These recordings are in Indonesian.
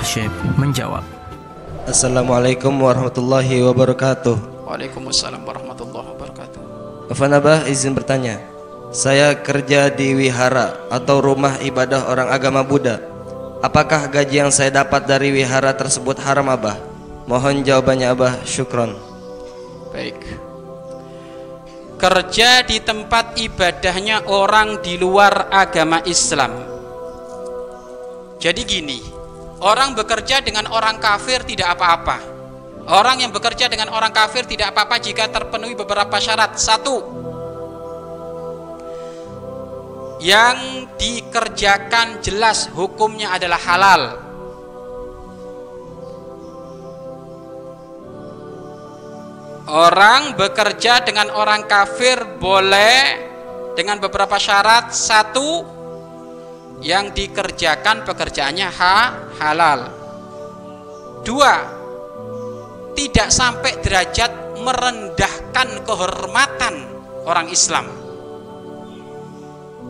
Syekh menjawab. Assalamualaikum warahmatullahi wabarakatuh. Waalaikumsalam warahmatullahi wabarakatuh. Afan Abah izin bertanya. Saya kerja di wihara atau rumah ibadah orang agama Buddha. Apakah gaji yang saya dapat dari wihara tersebut haram Abah? Mohon jawabannya Abah. Syukron. Baik. Kerja di tempat ibadahnya orang di luar agama Islam. Jadi gini, orang bekerja dengan orang kafir tidak apa-apa. Orang yang bekerja dengan orang kafir tidak apa-apa jika terpenuhi beberapa syarat. Satu, yang dikerjakan jelas hukumnya adalah halal. Orang bekerja dengan orang kafir boleh dengan beberapa syarat. Satu, yang dikerjakan pekerjaannya ha, halal. Dua, tidak sampai derajat merendahkan kehormatan orang Islam.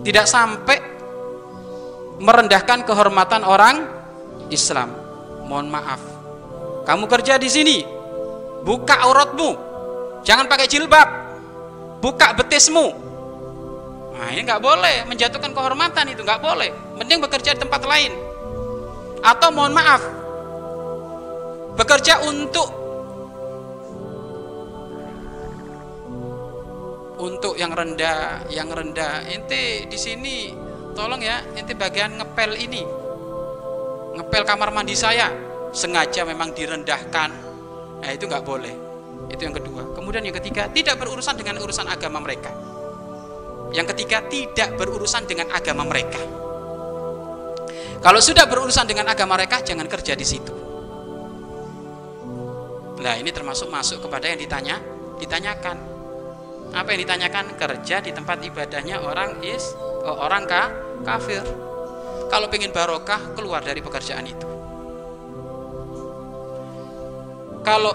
Tidak sampai merendahkan kehormatan orang Islam. Mohon maaf. Kamu kerja di sini, buka auratmu. Jangan pakai jilbab. Buka betismu. Nah, ini nggak boleh menjatuhkan kehormatan itu nggak boleh. Mending bekerja di tempat lain. Atau mohon maaf, bekerja untuk untuk yang rendah, yang rendah. Inti di sini tolong ya, inti bagian ngepel ini. Ngepel kamar mandi saya sengaja memang direndahkan. Nah, itu nggak boleh. Itu yang kedua. Kemudian yang ketiga, tidak berurusan dengan urusan agama mereka. Yang ketiga, tidak berurusan dengan agama mereka. Kalau sudah berurusan dengan agama mereka, jangan kerja di situ. Nah, ini termasuk masuk kepada yang ditanya, ditanyakan. Apa yang ditanyakan? Kerja di tempat ibadahnya orang is oh, orang ka, kafir. Kalau pengen barokah, keluar dari pekerjaan itu. Kalau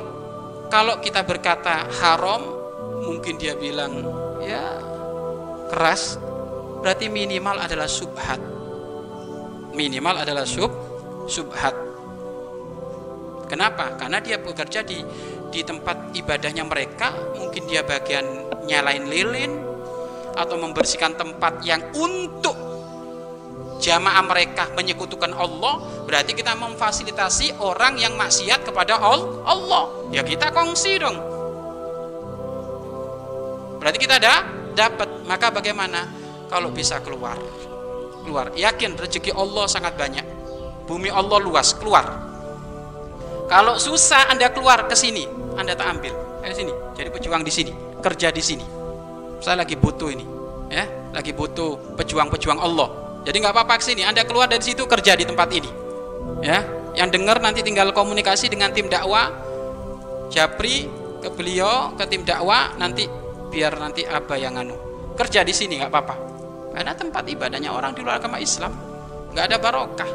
kalau kita berkata haram, mungkin dia bilang ya keras, berarti minimal adalah subhat. Minimal adalah sub subhat. Kenapa? Karena dia bekerja di di tempat ibadahnya mereka, mungkin dia bagian nyalain lilin atau membersihkan tempat yang untuk jamaah mereka menyekutukan Allah, berarti kita memfasilitasi orang yang maksiat kepada Allah. Ya kita kongsi dong. Berarti kita ada dapat. Maka bagaimana kalau bisa keluar? Keluar. Yakin rezeki Allah sangat banyak. Bumi Allah luas, keluar. Kalau susah Anda keluar ke sini, Anda tak ambil. Di sini, jadi pejuang di sini, kerja di sini. Saya lagi butuh ini, ya, lagi butuh pejuang-pejuang Allah. Jadi nggak apa-apa sini, Anda keluar dari situ kerja di tempat ini. Ya, yang dengar nanti tinggal komunikasi dengan tim dakwah Japri ke beliau ke tim dakwah nanti biar nanti apa yang anu kerja di sini nggak apa-apa. Karena tempat ibadahnya orang di luar agama Islam nggak ada barokah.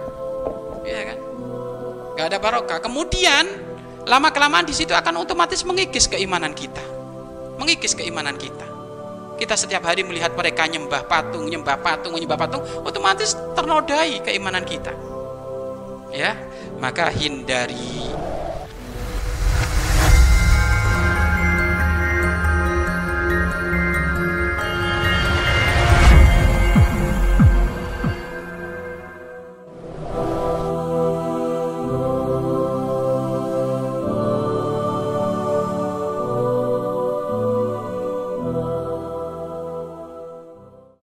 Ya kan? Nggak ada barokah. Kemudian lama kelamaan di situ akan otomatis mengikis keimanan kita. Mengikis keimanan kita. Kita setiap hari melihat mereka nyembah patung nyembah patung nyembah patung otomatis ternodai keimanan kita. Ya maka hindari